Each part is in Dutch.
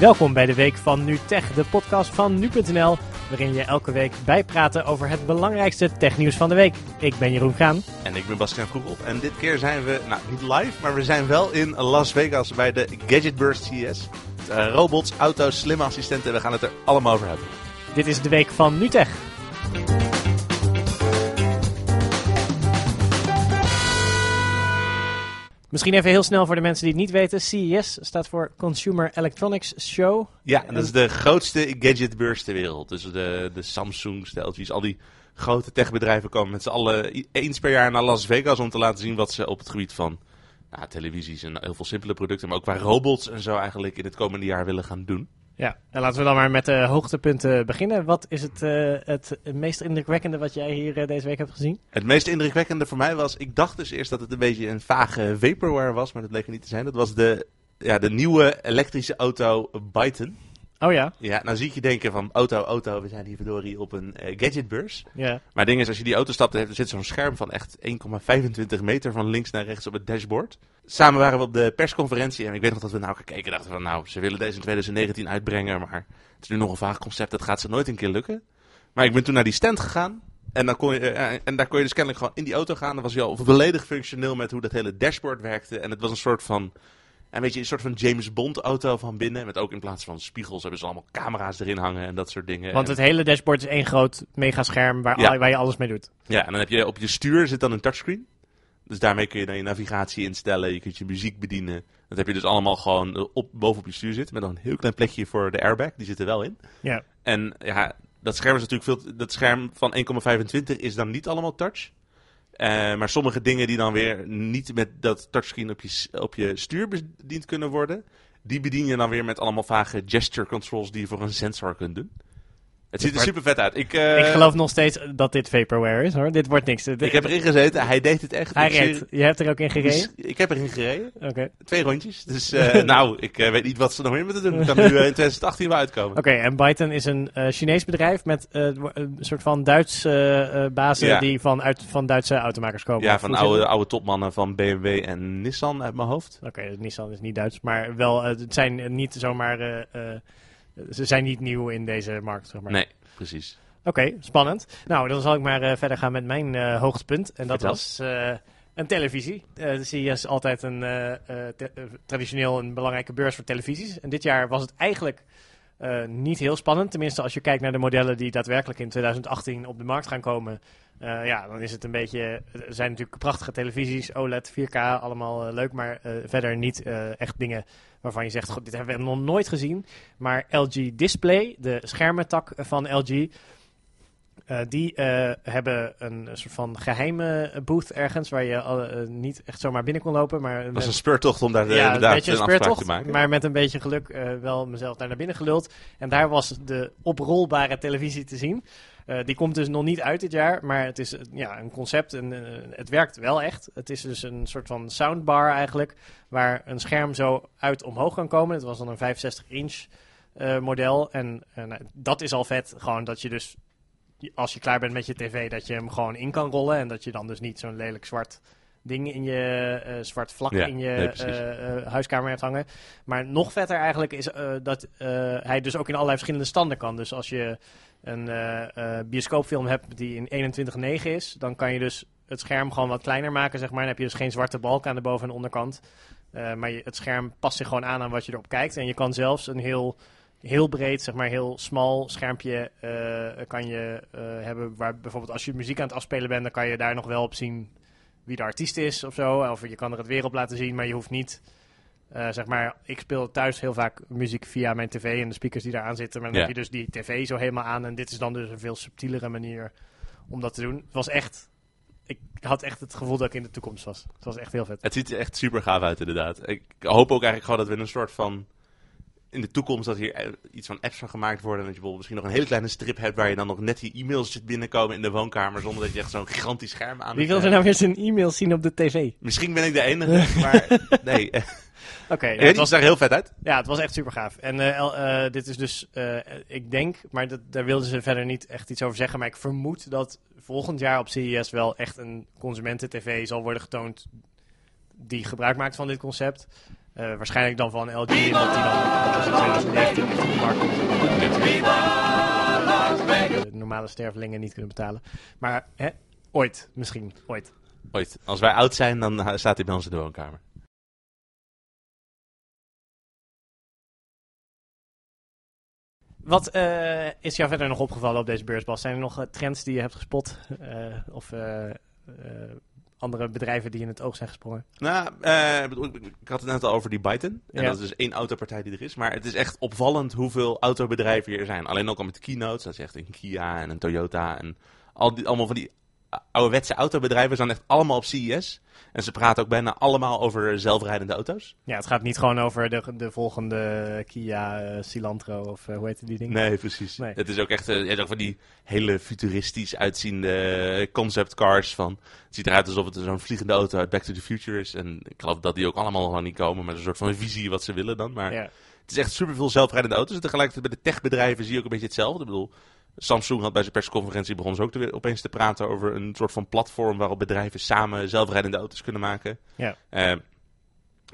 Welkom bij de Week van Nu Tech, de podcast van Nu.nl, waarin je elke week bijpraten over het belangrijkste technieuws van de week. Ik ben Jeroen Gaan. En ik ben Bastiaan Vroegop. En dit keer zijn we, nou niet live, maar we zijn wel in Las Vegas bij de Gadget Burst CES. Uh, robots, auto's, slimme assistenten, we gaan het er allemaal over hebben. Dit is de Week van Nu Misschien even heel snel voor de mensen die het niet weten. CES staat voor Consumer Electronics Show. Ja, en dat is de grootste gadgetbeurs ter wereld. Dus de, de Samsungs, de LG's, al die grote techbedrijven komen met z'n allen eens per jaar naar Las Vegas om te laten zien wat ze op het gebied van nou, televisies en heel veel simpele producten, maar ook qua robots en zo eigenlijk in het komende jaar willen gaan doen. Ja, en laten we dan maar met de hoogtepunten beginnen. Wat is het, uh, het meest indrukwekkende wat jij hier uh, deze week hebt gezien? Het meest indrukwekkende voor mij was, ik dacht dus eerst dat het een beetje een vage vaporware was, maar dat bleek er niet te zijn. Dat was de, ja, de nieuwe elektrische auto Byton. Oh ja? Ja, nou zie ik je denken van auto, auto, we zijn hier verdorie op een uh, gadgetbeurs. Ja. Maar het ding is, als je die auto stapt, er zit zo'n scherm van echt 1,25 meter van links naar rechts op het dashboard. Samen waren we op de persconferentie en ik weet nog dat we nou gekeken dachten van nou, ze willen deze in 2019 uitbrengen, maar het is nu nog een vaag concept, dat gaat ze nooit een keer lukken. Maar ik ben toen naar die stand gegaan en, dan kon je, uh, en daar kon je dus kennelijk gewoon in die auto gaan. Dan was hij al volledig functioneel met hoe dat hele dashboard werkte en het was een soort van en weet je, een soort van James Bond auto van binnen. Met ook in plaats van spiegels hebben ze allemaal camera's erin hangen en dat soort dingen. Want het hele dashboard is één groot megascherm waar, Ja. waar je alles mee doet. Ja, en dan heb je op je stuur zit dan een touchscreen. Dus daarmee kun je dan je navigatie instellen. Je kunt je muziek bedienen. Dat heb je dus allemaal gewoon eh, op, boven op je stuur zitten. Met nog een heel klein plekje voor de airbag. Die zit er wel in. Ja. En ja, dat scherm is natuurlijk veel. Dat scherm van 1,25 is dan niet allemaal touch. Eh, maar sommige dingen die dan weer niet met dat touchscreen op je, op je stuur bediend kunnen worden. Die bedien je dan weer met allemaal vage gesture controls die je voor een sensor kunt doen. Het ziet er super vet uit. Ik, eh, ik geloof nog steeds dat dit vaporware is hoor. Dit wordt niks. ik heb erin gezeten. Hij deed het echt. Hij Ik reed. Je hebt er ook in gereden? Ik heb erin gereden. Oké. Twee rondjes. Dus eh, nou, ik eh, weet niet wat ze nog meer moeten doen. Het kan nu in 2018 wel uitkomen. Oké, en Byton is een eh, Chinees bedrijf met eh, een soort van Duitse bazen Ja. die van, uit, van Duitse automakers komen. Ja, van oude, oude topmannen van BMW en Nissan uit mijn hoofd. Oké, dus Nissan is niet Duits, maar wel, het zijn niet zomaar, eh, eh, ze zijn niet nieuw in deze markt, zeg maar. Nee, precies. Oké, spannend. Nou, dan zal ik maar eh, verder gaan met mijn eh, hoogtepunt. En dat Vertel. was eh, een televisie. De CES is altijd een, traditioneel een belangrijke beurs voor televisies. En dit jaar was het eigenlijk eh, niet heel spannend. Tenminste, als je kijkt naar de modellen die daadwerkelijk in 2018 op de markt gaan komen. Eh, ja, dan is het een beetje... Er zijn natuurlijk prachtige televisies, OLED, 4K, allemaal eh, leuk. Maar verder niet echt dingen waarvan je zegt... God, dit hebben we nog nooit gezien. Maar LG Display, de schermentak van LG... Eh, die eh, hebben een soort van geheime booth ergens waar je eh, niet echt zomaar binnen kon lopen. Maar Het was een speurtocht om daar ja, een beetje een een afspraak te speurtocht, maken. maar met een beetje geluk wel mezelf daar naar binnen geluld. En daar was de oprolbare televisie te zien. Die komt dus nog niet uit dit jaar, maar het is ja, een concept en het werkt wel echt. Het is dus een soort van soundbar eigenlijk, waar een scherm zo uit omhoog kan komen. Het was dan een 65 inch model en nou, dat is al vet, gewoon dat je dus als je klaar bent met je tv, dat je hem gewoon in kan rollen en dat je dan dus niet zo'n lelijk zwart ding in je eh, zwart vlak Ja, in je nee, eh, eh, huiskamer hebt hangen. Maar nog vetter eigenlijk is dat hij dus ook in allerlei verschillende standen kan. Dus als je een bioscoopfilm hebt die in 21.9 is, dan kan je dus het scherm gewoon wat kleiner maken, zeg maar. Dan heb je dus geen zwarte balk aan de boven- en onderkant. Maar je, het scherm past zich gewoon aan aan wat je erop kijkt. En je kan zelfs een heel, heel breed, zeg maar heel smal schermpje eh, kan je eh, hebben. Waar bijvoorbeeld als je muziek aan het afspelen bent, dan kan je daar nog wel op zien wie de artiest is of zo. Of je kan er het weer op laten zien, maar je hoeft niet... eh, zeg maar, ik speel thuis heel vaak muziek via mijn tv en de speakers die daar aan zitten. Maar dan Ja. heb je dus die tv zo helemaal aan. En dit is dan dus een veel subtielere manier om dat te doen. Het was echt... Ik had echt het gevoel dat ik in de toekomst was. Het was echt heel vet. Het ziet er echt super gaaf uit, inderdaad. Ik hoop ook eigenlijk gewoon dat we een soort van. In de toekomst dat hier eh, iets van apps van gemaakt worden. En dat je bijvoorbeeld misschien nog een hele kleine strip hebt waar je dan nog net die e-mails zit binnenkomen in de woonkamer. Zonder dat je echt zo'n gigantisch scherm aan Wie wil hebt. er nou weer zijn e-mail zien op de tv? Misschien ben ik de enige, maar nee. eh, Oké, ja, het was er heel vet uit. Ja, het was echt super gaaf. En eh, eh, dit is dus, eh, ik denk, maar dat, daar wilden ze verder niet echt iets over zeggen. Maar ik vermoed dat volgend jaar op CES wel echt een consumenten-tv zal worden getoond die gebruik maakt van dit concept. Eh, waarschijnlijk dan van LG, en dat die dan dat in 2019 echt op de markt komt. De normale stervelingen niet kunnen betalen. Maar hè, ooit, misschien, ooit. Ooit. Als wij oud zijn, dan eh, staat hij bij ons in de woonkamer. Wat eh, is jou verder nog opgevallen op deze beursbal? Zijn er nog trends die je hebt gespot? Eh, of andere bedrijven die in het oog zijn gesprongen? Nou, eh, ik had het net al over die Byton. En Ja. dat is dus één autopartij die er is. Maar het is echt opvallend hoeveel autobedrijven hier zijn. Alleen ook al met de keynotes. Dat is echt een Kia en een Toyota. En al die, allemaal van die ouderwetse autobedrijven zijn echt allemaal op CES. En ze praten ook bijna allemaal over zelfrijdende auto's. Ja, het gaat niet gewoon over de, de volgende Kia eh, Cilantro of eh, hoe heet die ding? Nee, precies. Nee. Het is ook echt eh, ja, van die hele futuristisch uitziende concept cars. Van, het ziet eruit alsof het zo'n vliegende auto uit Back to the Future is. En ik geloof dat die ook allemaal gewoon niet komen met een soort van visie wat ze willen dan. Maar Ja. het is echt superveel zelfrijdende auto's. En tegelijkertijd bij de techbedrijven zie je ook een beetje hetzelfde. Ik bedoel, Samsung had bij zijn persconferentie begon ze ook te, weer opeens te praten over een soort van platform waarop bedrijven samen zelfrijdende auto's kunnen maken. Ja. Eh,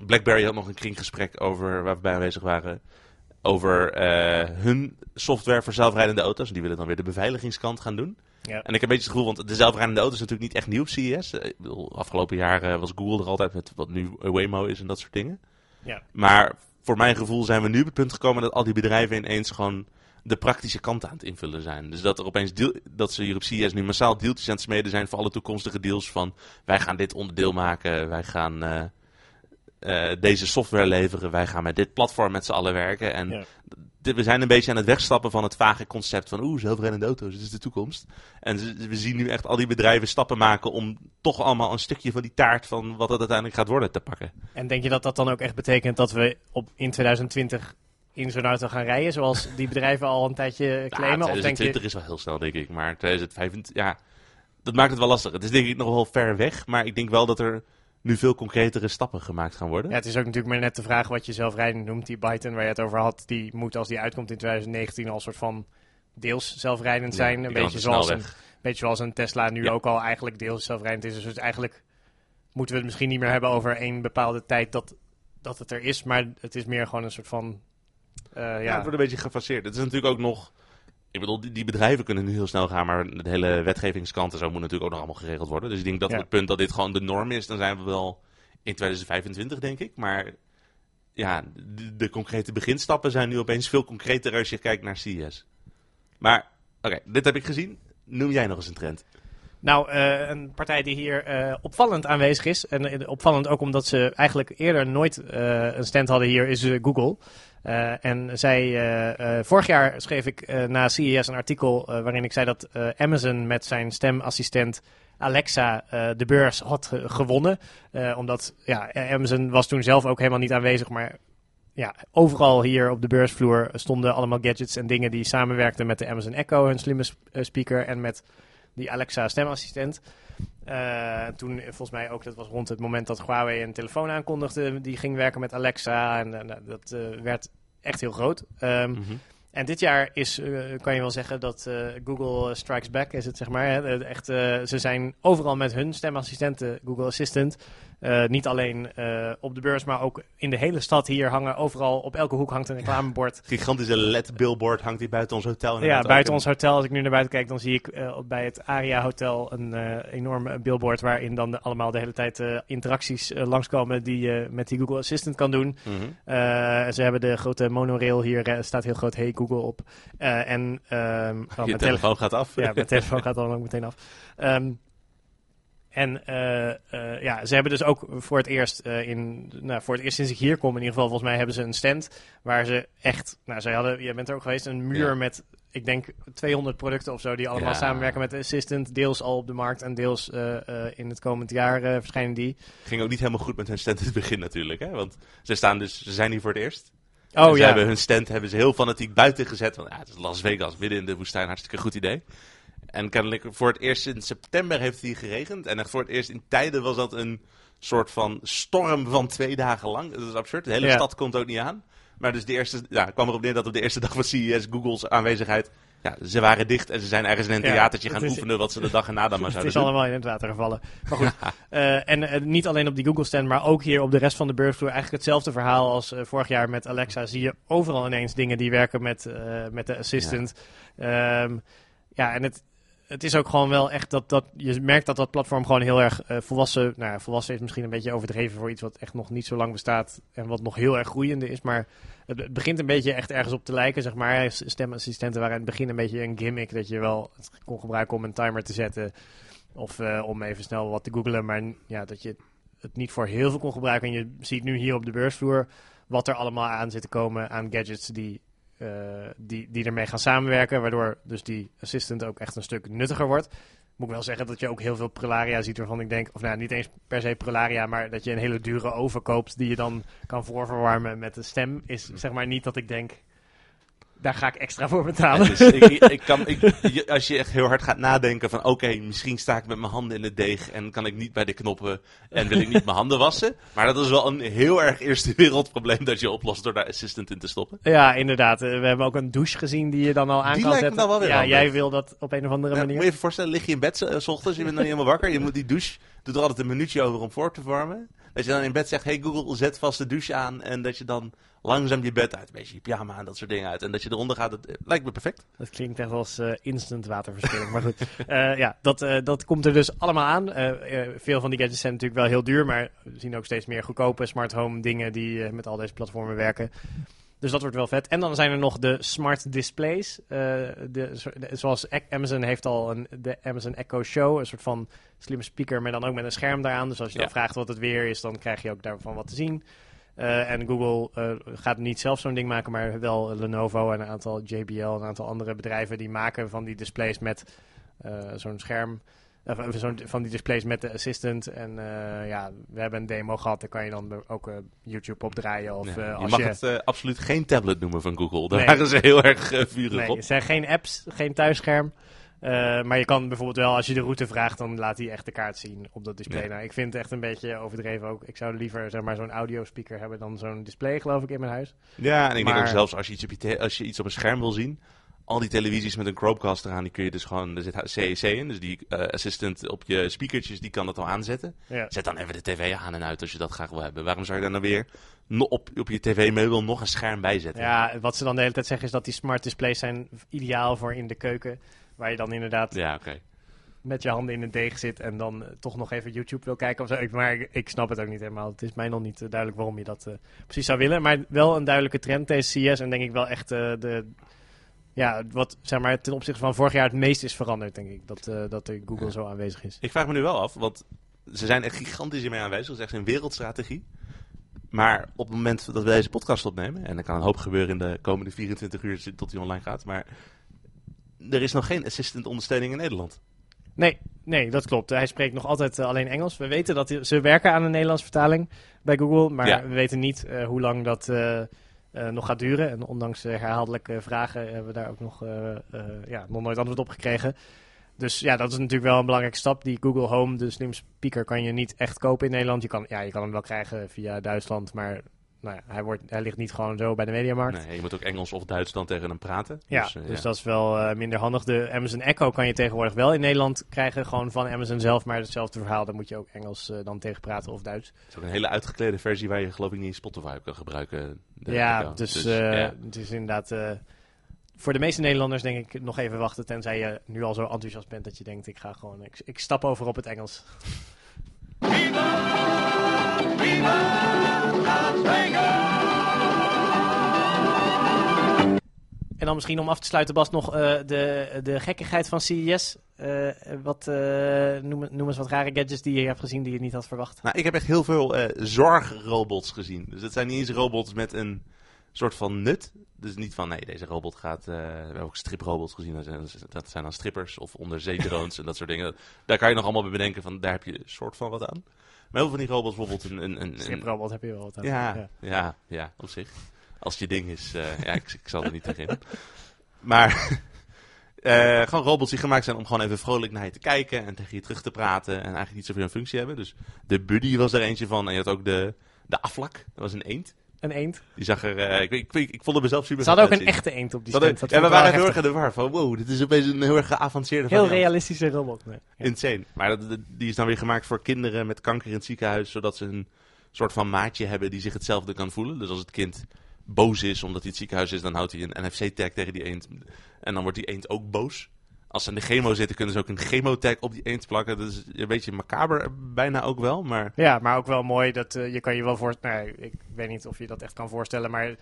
BlackBerry had nog een kringgesprek over, waar we bij aanwezig waren, over eh, hun software voor zelfrijdende auto's. En die willen dan weer de beveiligingskant gaan doen. Ja. En ik heb een beetje het gevoel, want de zelfrijdende auto is natuurlijk niet echt nieuw op CES. Eh, Ik bedoel, afgelopen jaar was Google er altijd met wat nu Waymo is en dat soort dingen. Ja. Maar voor mijn gevoel zijn we nu op het punt gekomen dat al die bedrijven ineens gewoon de praktische kant aan het invullen zijn. Dus dat er opeens deal, dat ze hier op CES nu massaal deeltjes aan het smeden zijn voor alle toekomstige deals van wij gaan dit onderdeel maken, wij gaan eh, eh, deze software leveren, wij gaan met dit platform met z'n allen werken. En Ja. we zijn een beetje aan het wegstappen van het vage concept van oeh, zelfrijdende auto's, dit is de toekomst. En we zien nu echt al die bedrijven stappen maken om toch allemaal een stukje van die taart van wat het uiteindelijk gaat worden te pakken. En denk je dat dat dan ook echt betekent dat we op, in 2020 in zo'n auto gaan rijden, zoals die bedrijven al een tijdje Ja, claimen? of denk 2020 je, is wel heel snel, denk ik. Maar 2025, ja, dat maakt het wel lastig. Het is denk ik nog wel ver weg, maar ik denk wel dat er nu veel concretere stappen gemaakt gaan worden. ja, het is ook natuurlijk maar net de vraag wat je zelfrijdend noemt. Die Byton waar je het over had, die moet als die uitkomt in 2019 al soort van deels zelfrijdend zijn. een, beetje zoals een, beetje zoals een Tesla nu Ja. ook al eigenlijk deels zelfrijdend is. Dus eigenlijk moeten we het misschien niet meer hebben over één bepaalde tijd dat, dat het er is. Maar het is meer gewoon een soort van... eh, Ja. ja, het wordt een beetje gefaseerd. Het is natuurlijk ook nog... Ik bedoel, die, die bedrijven kunnen nu heel snel gaan, maar de hele wetgevingskant en zo moet natuurlijk ook nog allemaal geregeld worden. Dus ik denk dat Ja. op het punt dat dit gewoon de norm is, dan zijn we wel in 2025, denk ik. Maar ja, de, de concrete beginstappen zijn nu opeens veel concreter als je kijkt naar CES. Maar, oké, dit heb ik gezien. Noem jij nog eens een trend? Nou, eh, een partij die hier eh, opvallend aanwezig is. En opvallend ook omdat ze eigenlijk eerder nooit een stand hadden hier, is Google. Eh, en zij, eh, eh, vorig jaar schreef ik na CES een artikel waarin ik zei dat Amazon met zijn stemassistent Alexa de beurs had ge- gewonnen. Omdat ja, Amazon was toen zelf ook helemaal niet aanwezig, maar ja, overal hier op de beursvloer stonden allemaal gadgets en dingen die samenwerkten met de Amazon Echo, hun slimme sp- speaker, en met die Alexa stemassistent. Toen volgens mij ook, dat was rond het moment dat Huawei een telefoon aankondigde, die ging werken met Alexa en dat werd echt heel groot. Ehm, Mhm. En dit jaar is, eh, kan je wel zeggen dat eh, Google strikes back, is het zeg maar. Hè? Eh, Echt, eh, ze zijn overal met hun stemassistenten, Google Assistant. eh, niet alleen eh, op de beurs, maar ook in de hele stad hier hangen. Overal, op elke hoek hangt een reclamebord. Gigantische LED-billboard hangt hier buiten ons hotel. Ja, buiten ons hotel, als ik nu naar buiten kijk, dan zie ik eh, bij het Aria Hotel een eh enorm billboard waarin dan de- allemaal de hele tijd eh, interacties eh, langskomen die je met die Google Assistant kan doen. Eh, ze hebben de grote monorail hier, eh, staat heel groot Hey Google op. Eh, en oh, Je mijn telefoon gaat af. ja, mijn telefoon gaat dan ook meteen af. Ehm, en eh, eh, ja, ze hebben dus ook voor het eerst in, nou, voor het eerst sinds ik hier kom, in ieder geval, volgens mij hebben ze een stand waar ze echt, nou, zij hadden, jij bent er ook geweest, een muur Ja. met, ik denk 200 producten of zo, die allemaal Ja. samenwerken met de Assistant, deels al op de markt en deels in het komend jaar verschijnen die. Ging ook niet helemaal goed met hun stand in het begin natuurlijk. Hè? Want ze, staan dus, ze zijn hier voor het eerst. Oh ze ja, hebben hun stand hebben ze heel fanatiek buiten gezet. Want ja, het is Las Vegas, midden in de woestijn. Hartstikke goed idee. En kennelijk voor het eerst in september heeft hij geregend. En echt voor het eerst in tijden was dat een soort van storm van twee dagen lang. Dat is absurd. De hele Ja. stad komt ook niet aan. Maar dus de eerste, ja, kwam erop neer dat op de eerste dag van CES Google's aanwezigheid ja, ze waren dicht en ze zijn ergens in een theatertje het gaan is- oefenen wat ze de dag erna dan maar Het zouden is doen. allemaal in het water gevallen. Maar goed, eh, en eh, niet alleen op die Google stand, maar ook hier op de rest van de beursvloer. Eigenlijk hetzelfde verhaal als eh, vorig jaar met Alexa. Zie je overal ineens dingen die werken met, met de assistant. Ja, ja en het, het is ook gewoon wel echt dat, dat je merkt dat dat platform gewoon heel erg eh, volwassen. Nou, ja, volwassen is misschien een beetje overdreven voor iets wat echt nog niet zo lang bestaat en wat nog heel erg groeiende is. Maar het, begint een beetje echt ergens op te lijken, zeg maar. Stemassistenten waren in het begin een beetje een gimmick dat je wel kon gebruiken om een timer te zetten. Of eh, om even snel wat te googlen. Maar ja, dat je het niet voor heel veel kon gebruiken. En je ziet nu hier op de beursvloer wat er allemaal aan zit te komen aan gadgets die, die, die ermee gaan samenwerken. Waardoor dus die assistant ook echt een stuk nuttiger wordt. Moet ik wel zeggen dat je ook heel veel Prularia ziet waarvan ik denk, of nou niet eens per se Prularia, maar dat je een hele dure oven koopt die je dan kan voorverwarmen met de stem. Is zeg maar niet dat ik denk, daar ga ik extra voor betalen. Ja, dus ik, ik, kan, ik, als je echt heel hard gaat nadenken van oké, misschien sta ik met mijn handen in het deeg en kan ik niet bij de knoppen en wil ik niet mijn handen wassen. Maar dat is wel een heel erg eerste wereldprobleem dat je oplost door daar assistant in te stoppen. Ja, inderdaad. Eh, We hebben ook een douche gezien die je dan al aan Die kan lijkt me zetten. dan wel weer ja, jij wil dat op een of andere Ja, moet manier. je even voorstellen, lig je in bed eh, s ochtends, je bent nog niet helemaal wakker, je moet die douche, doet er altijd een minuutje over om voor te warmen. Dat je dan in bed zegt, hey Google, zet vast de douche aan en dat je dan langzaam je bed uit, beetje je pyjama en dat soort dingen uit. En dat je eronder gaat, dat eh, lijkt me perfect. Dat klinkt echt als eh, instant waterverspilling. maar goed, Eh, ja, dat, dat komt er dus allemaal aan. Veel van die gadgets zijn natuurlijk wel heel duur, maar we zien ook steeds meer goedkope smart home dingen die met al deze platformen werken. Dus dat wordt wel vet. En dan zijn er nog de smart displays. Eh, de, zo- de- zoals Amazon heeft al een, de Amazon Echo Show, een soort van slimme speaker, maar dan ook met een scherm daaraan. Dus als je dan vraagt wat het weer is, dan krijg je ook daarvan wat te zien. Eh, en Google eh, gaat niet zelf zo'n ding maken, maar wel Lenovo en een aantal JBL en een aantal andere bedrijven die maken van die displays met zo'n scherm. Of zo'n- van die displays met de assistant. En eh, ja, we hebben een demo gehad. Daar kan je dan ook eh, YouTube op draaien. Of, Ja, eh, je als mag je, het eh, absoluut geen tablet noemen van Google. Daar Nee. waren ze heel erg eh, vurig Nee, op. het zijn geen apps, geen thuisscherm. Eh, maar je kan bijvoorbeeld wel, als je de route vraagt, dan laat hij echt de kaart zien op dat display. Ja. Nou, ik vind het echt een beetje overdreven ook. Ik zou liever zeg maar, zo'n audiospeaker hebben dan zo'n display, geloof ik, in mijn huis. Ja, en ik denk ook zelfs als je, iets op je te- als je iets op een scherm wil zien. Al die televisies met een Chromecast eraan, die kun je dus gewoon, er zit CEC in, dus die eh, assistant op je speakertjes, die kan dat al aanzetten. Ja. Zet dan even de tv aan en uit als je dat graag wil hebben. Waarom zou je daar nou weer op, op je tv-meubel nog een scherm bij zetten? ja, wat ze dan de hele tijd zeggen is dat die smart displays zijn ideaal voor in de keuken. Waar je dan inderdaad Ja, oké. met je handen in een deeg zit en dan eh, toch nog even YouTube wil kijken of zo. Ik, maar ik, ik snap het ook niet helemaal. Het is mij nog niet eh, duidelijk waarom je dat eh, precies zou willen. Maar wel een duidelijke trend deze CS en denk ik wel echt de... Ja, wat zeg maar ten opzichte van vorig jaar het meest is veranderd, denk ik. Dat, eh, dat de Google Ja. zo aanwezig is. Ik vraag me nu wel af, want ze zijn echt gigantisch hiermee aanwezig. Dat is echt een wereldstrategie. Maar op het moment dat we deze podcast opnemen, en er kan een hoop gebeuren in de komende 24 uur tot die online gaat, maar er is nog geen assistant ondersteuning in Nederland. Nee, nee, dat klopt. Hij spreekt nog altijd eh, alleen Engels. We weten dat ze werken aan een Nederlands vertaling bij Google, maar Ja. we weten niet eh, hoe lang dat nog gaat duren. En ondanks eh, herhaaldelijke vragen hebben we daar ook nog, eh, eh, ja, nog nooit antwoord op gekregen. Dus ja, dat is natuurlijk wel een belangrijke stap. Die Google Home, de slim speaker, kan je niet echt kopen in Nederland. Je kan, ja, je kan hem wel krijgen via Duitsland, maar nou ja, hij, wordt, hij ligt niet gewoon zo bij de Mediamarkt. Nee, je moet ook Engels of Duits dan tegen hem praten. Ja, dus, dus, eh, dat is wel eh, minder handig. De Amazon Echo kan je tegenwoordig wel in Nederland krijgen, gewoon van Amazon zelf. Maar hetzelfde verhaal, daar moet je ook Engels eh, dan tegen praten of Duits. Het is ook een hele uitgeklede versie waar je geloof ik niet Spotify op kan gebruiken. De ja, Echo. dus, eh, ja. het is inderdaad... eh, voor de meeste Nederlanders denk ik nog even wachten, tenzij je nu al zo enthousiast bent dat je denkt, ik ga gewoon, ik, ik stap over op het Engels. En dan misschien om af te sluiten, Bas, nog eh, de, de gekkigheid van CES. Eh, wat, eh, noem, noem eens wat rare gadgets die je hebt gezien die je niet had verwacht. Nou, ik heb echt heel veel zorgrobots gezien. Dus het zijn niet eens robots met een soort van nut. Dus niet van, nee, deze robot gaat... we hebben ook striprobots gezien. Dat zijn, dat zijn dan strippers of onderzeedrones en dat soort dingen. Daar kan je nog allemaal bij bedenken van, daar heb je een soort van wat aan. Maar heel veel van die robots bijvoorbeeld een... een, een, een Striprobot heb je wel wat aan. ja, ja, ja, op zich. Als je ding is, eh, ja, ik, ik zal er niet tegen in. Maar eh, gewoon robots die gemaakt zijn om gewoon even vrolijk naar je te kijken en tegen je terug te praten en eigenlijk niet zoveel een functie hebben. Dus de Buddy was er eentje van en je had ook de, de Aflak, dat was een eend. Een eend. Die zag er, eh, ik, ik, ik, ik vond hem mezelf super Ze hadden ook een echte eend op die stand. Dat Ja, we waren heel erg in de war van, wow, dit is opeens een heel erg geavanceerde Heel variant. realistische robot. Nee. Ja. Insane. Maar dat- die is dan weer gemaakt voor kinderen met kanker in het ziekenhuis, zodat ze een soort van maatje hebben die zich hetzelfde kan voelen. Dus als het kind boos is omdat hij het ziekenhuis is, dan houdt hij een NFC-tag tegen die eend. En dan wordt die eend ook boos. Als ze in de chemo zitten, kunnen ze ook een chemotag op die eend plakken. Dat is een beetje macaber bijna ook wel, maar... Ja, maar ook wel mooi dat eh, je kan je wel voorstellen. Nee, ik weet niet of je dat echt kan voorstellen, maar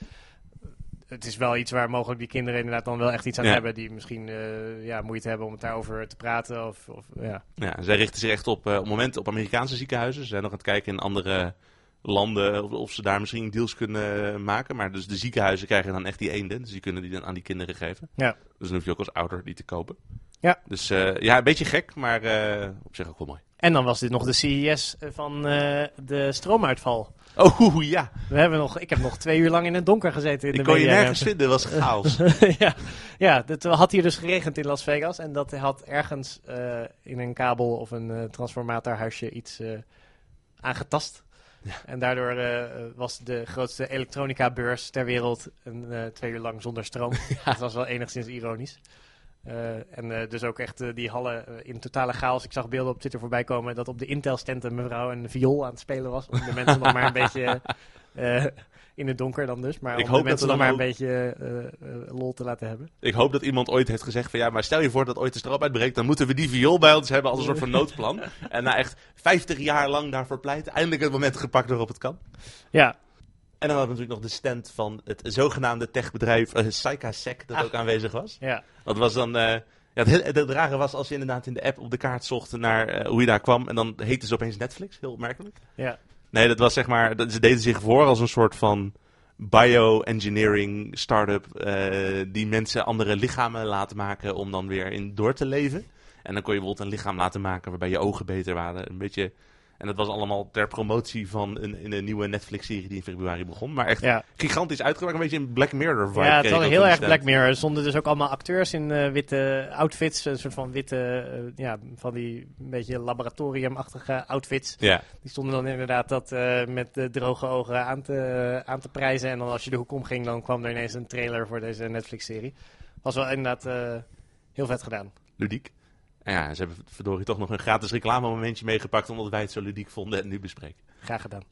het is wel iets waar mogelijk die kinderen inderdaad dan wel echt iets aan Ja. hebben. Die misschien eh, ja, moeite hebben om het daarover te praten. Of, of, ja. Ja, zij richten zich echt op, eh, op het moment op Amerikaanse ziekenhuizen. Ze zijn nog aan het kijken in andere landen of, of ze daar misschien deals kunnen maken. Maar dus de ziekenhuizen krijgen dan echt die eenden. Dus die kunnen die dan aan die kinderen geven. Ja. Dus dan hoef je ook als ouder die te kopen. Ja. Dus eh, ja, een beetje gek, maar eh, op zich ook wel mooi. En dan was dit nog de CES van eh, de stroomuitval. Oh ja, We hebben nog, ik heb nog twee uur lang in het donker gezeten. In ik de kon je nergens vinden, was chaos. ja, ja, het had hier dus geregend in Las Vegas. En dat had ergens eh, in een kabel of een eh, transformatorhuisje iets eh, En daardoor eh, was de grootste elektronica-beurs ter wereld een, eh, twee uur lang zonder stroom. Dat was wel enigszins ironisch. Eh, en dus ook echt die hallen in totale chaos. Ik zag beelden op Twitter voorbij komen dat op de Intel-stand een mevrouw een viool aan het spelen was. Om de mensen nog maar een beetje in het donker dan dus. Maar Ik om hoop dat mensen nog dan maar een beetje eh, eh, lol te laten hebben. Ik hoop dat iemand ooit heeft gezegd van ja, maar stel je voor dat ooit de stroom uitbreekt, dan moeten we die viool bij ons hebben als een soort van noodplan. en na echt 50 jaar lang daarvoor pleiten, eindelijk het moment gepakt waarop het kan. Ja, En dan hadden we natuurlijk nog de stand van het zogenaamde techbedrijf uh, Psychasec dat Ah. ook aanwezig was. ja. Dat was dan... eh, ja, het, het rare was als je inderdaad in de app op de kaart zocht naar eh, hoe je daar kwam. En dan heette ze opeens Netflix. Heel opmerkelijk. Ja. Nee, dat was zeg maar... Dat, ze deden zich voor als een soort van bioengineering start-up. eh, die mensen andere lichamen laten maken om dan weer in door te leven. En dan kon je bijvoorbeeld een lichaam laten maken waarbij je ogen beter waren. Een beetje... En dat was allemaal ter promotie van een, een nieuwe Netflix-serie die in februari begon. Maar echt Ja, gigantisch uitgewerkt. Een beetje een Black Mirror vibe. ja het was heel erg Black. Mirror. Er stonden dus ook allemaal acteurs in eh, witte outfits. Een soort van witte, eh, ja, van die een beetje laboratoriumachtige outfits. Ja. Die stonden dan inderdaad dat eh, met droge ogen aan te, aan te prijzen. En dan als je de hoek omging, dan kwam er ineens een trailer voor deze Netflix-serie. Was wel inderdaad heel vet gedaan. ludiek. En ja, ze hebben verdorie toch nog een gratis reclamemomentje meegepakt omdat wij het zo ludiek vonden en nu bespreken. Graag gedaan.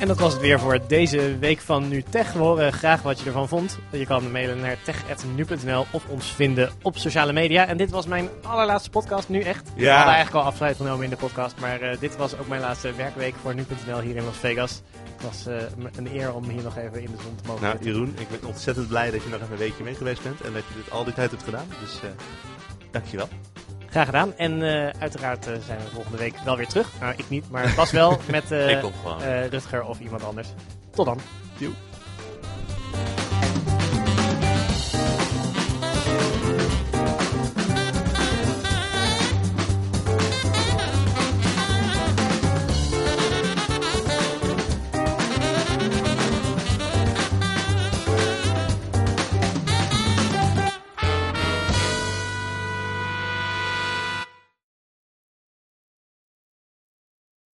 En dat was het weer voor deze week van Nu Tech. We horen graag wat je ervan vond. Je kan mailen naar tech.nu.nl of ons vinden op sociale media. En dit was mijn allerlaatste podcast, nu echt. We Ja. hadden eigenlijk al afscheid genomen in de podcast. Maar eh, dit was ook mijn laatste werkweek voor nu.nl hier in Las Vegas. Het was eh, een eer om hier nog even in de zon te mogen Nou, zitten. Jeroen, ik ben ontzettend blij dat je nog even een weekje mee geweest bent en dat je dit al die tijd hebt gedaan. Dus eh dankjewel. Graag gedaan. En eh, uiteraard eh, zijn we volgende week wel weer terug. Nou, ik niet, maar Bas wel met eh, Rutger of iemand anders. Tot dan. Joe.